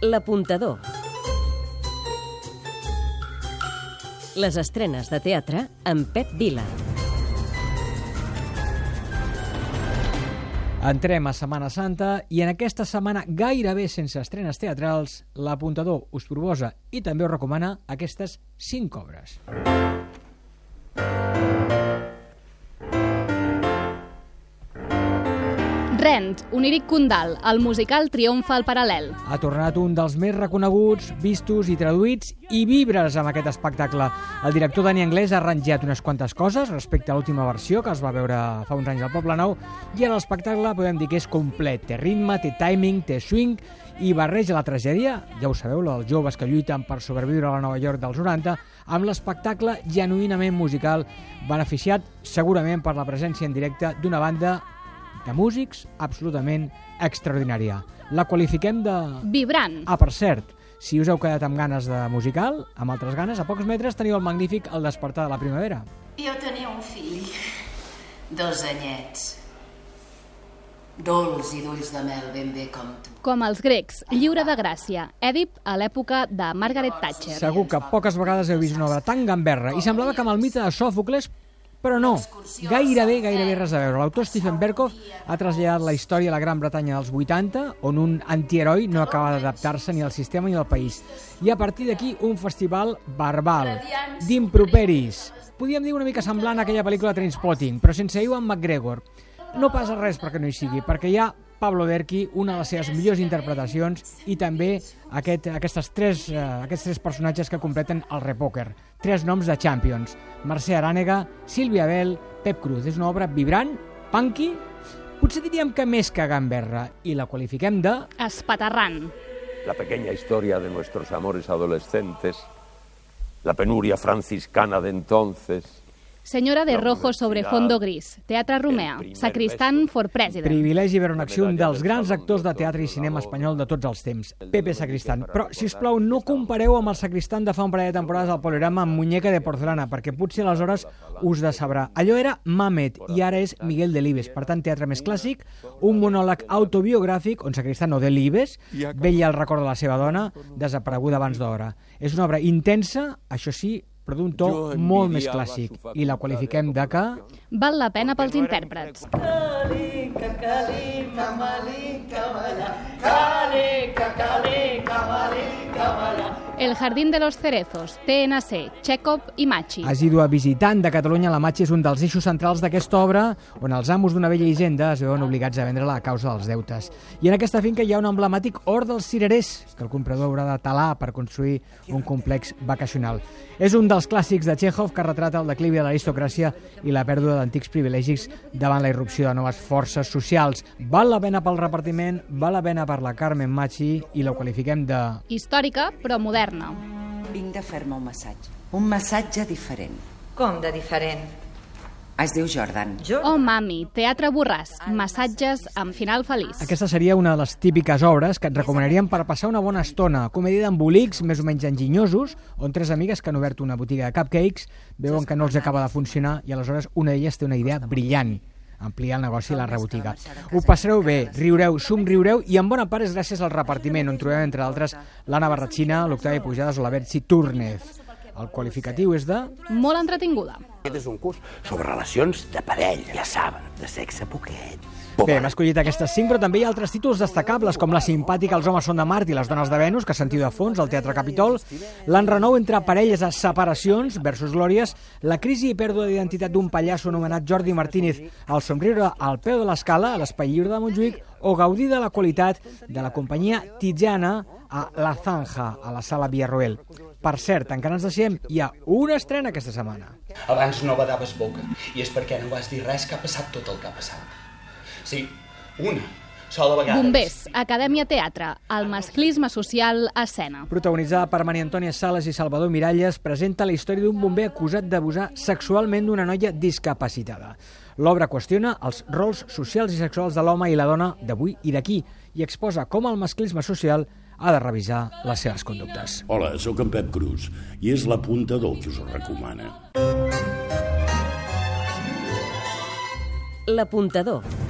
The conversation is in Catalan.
L'apuntador. Les estrenes de teatre amb Pep Vila. Entrem a Setmana Santa i en aquesta setmana gairebé sense estrenes teatrals, l'apuntador us proposa i també us recomana aquestes cinc obres. Rent, Oníric Condal, el musical triomfa al paral·lel. Ha tornat un dels més reconeguts, vistos i traduïts i vibres amb aquest espectacle. El director Dani Anglès ha arranjat unes quantes coses respecte a l'última versió que es va veure fa uns anys al Poble Nou i en l'espectacle podem dir que és complet. Té ritme, té timing, té swing i barreja la tragèdia, ja ho sabeu, els joves que lluiten per sobreviure a la Nova York dels 90, amb l'espectacle genuïnament musical beneficiat segurament per la presència en directe d'una banda de músics absolutament extraordinària. La qualifiquem de... Vibrant. Ah, per cert, si us heu quedat amb ganes de musical, amb altres ganes, a pocs metres teniu el magnífic El despertar de la primavera. Jo tenia un fill, dos anyets, dolç i d'ulls de mel ben bé com tu. Com els grecs, lliure de gràcia. Èdip a l'època de Margaret Thatcher. Segur que poques vegades heu vist una obra tan gamberra i semblava que amb el mite de Sòfocles però no, gairebé, gairebé res a veure. L'autor Stephen Berkoff ha traslladat la història a la Gran Bretanya dels 80, on un antiheroi no acaba d'adaptar-se ni al sistema ni al país. I a partir d'aquí, un festival barbal, d'improperis. Podríem dir una mica semblant a aquella pel·lícula Trainspotting, però sense Ewan McGregor. No passa res perquè no hi sigui, perquè hi ha Pablo Derqui, una de les seves millors interpretacions, i també aquest, aquestes tres, eh, aquests tres personatges que completen el repòquer. Tres noms de Champions. Mercè Arànega, Sílvia Bell, Pep Cruz. És una obra vibrant, punky, potser diríem que més que gamberra, i la qualifiquem de... Espaterrant. La pequeña historia de nuestros amores adolescentes, la penuria franciscana de entonces, Senyora de rojo sobre fondo gris, Teatre Romea, Sacristán for President. Privilegi veure en acció un dels grans actors de teatre i cinema espanyol de tots els temps, Pepe Sacristán. Però, si us plau, no compareu amb el Sacristán de fa un parell de temporades al Polerama amb muñeca de porcelana, perquè potser aleshores us decebrà. Allò era Mamet i ara és Miguel Delibes. Per tant, teatre més clàssic, un monòleg autobiogràfic on Sacristán o Delibes vella el record de la seva dona, desapareguda abans d'hora. És una obra intensa, això sí, però d'un to molt més clàssic. I la qualifiquem de que... Val la pena pels intèrprets. Calica, calica, malica, balla. Calica, calica, malica, balla. El Jardín de los Cerezos, TNC, Chekhov i Machi. Asidua visitant de Catalunya, la Machi és un dels eixos centrals d'aquesta obra on els amos d'una vella hisenda es veuen obligats a vendre-la a causa dels deutes. I en aquesta finca hi ha un emblemàtic hort dels cirerers que el comprador haurà de talar per construir un complex vacacional. És un dels clàssics de Chekhov que retrata el declivi de l'aristocràcia i la pèrdua d'antics privilegis davant la irrupció de noves forces socials. Val la pena pel repartiment, val la pena per la Carmen Machi i la qualifiquem de... Històrica, però moderna. Vinc de fer-me un massatge. Un massatge diferent. Com de diferent? Es diu Jordan. Jo? Oh, mami, Teatre Borràs, massatges amb final feliç. Aquesta seria una de les típiques obres que et recomanaríem per passar una bona estona. Comèdia d'embolics més o menys enginyosos, on tres amigues que han obert una botiga de cupcakes veuen que no els acaba de funcionar i aleshores una d'elles té una idea brillant ampliar el negoci i la rebotiga. Ho passareu bé, riureu, somriureu i en bona part és gràcies al repartiment, on trobem entre altres l'Anna Barratxina, l'Octavi Pujades o la Bertzi Túrnez. El qualificatiu és de... Molt entretinguda. Aquest és un curs sobre relacions de parella, ja saben, de sexe poquet. Bé, hem escollit aquestes cinc, però també hi ha altres títols destacables, com la simpàtica Els homes són de Mart i les dones de Venus, que sentiu de fons al Teatre Capitol, l'enrenou entre parelles a separacions versus glòries, la crisi i pèrdua d'identitat d'un pallasso anomenat Jordi Martínez, el somriure al peu de l'escala, a l'Espai Lliure de Montjuïc, o gaudir de la qualitat de la companyia Tijana a La Zanja, a la sala Villarroel. Per cert, encara ens deixem, hi ha una estrena aquesta setmana. Abans no badaves boca, i és perquè no vas dir res que ha passat tot el que ha passat. Sí, una sola vegada. Bombers, Acadèmia Teatre, el masclisme social a escena. Protagonitzada per Maria Antònia Sales i Salvador Miralles, presenta la història d'un bomber acusat d'abusar sexualment d'una noia discapacitada. L'obra qüestiona els rols socials i sexuals de l'home i la dona d'avui i d'aquí i exposa com el masclisme social ha de revisar les seves conductes. Hola, sóc en Pep Cruz i és l'apuntador que us ho recomana. L'apuntador.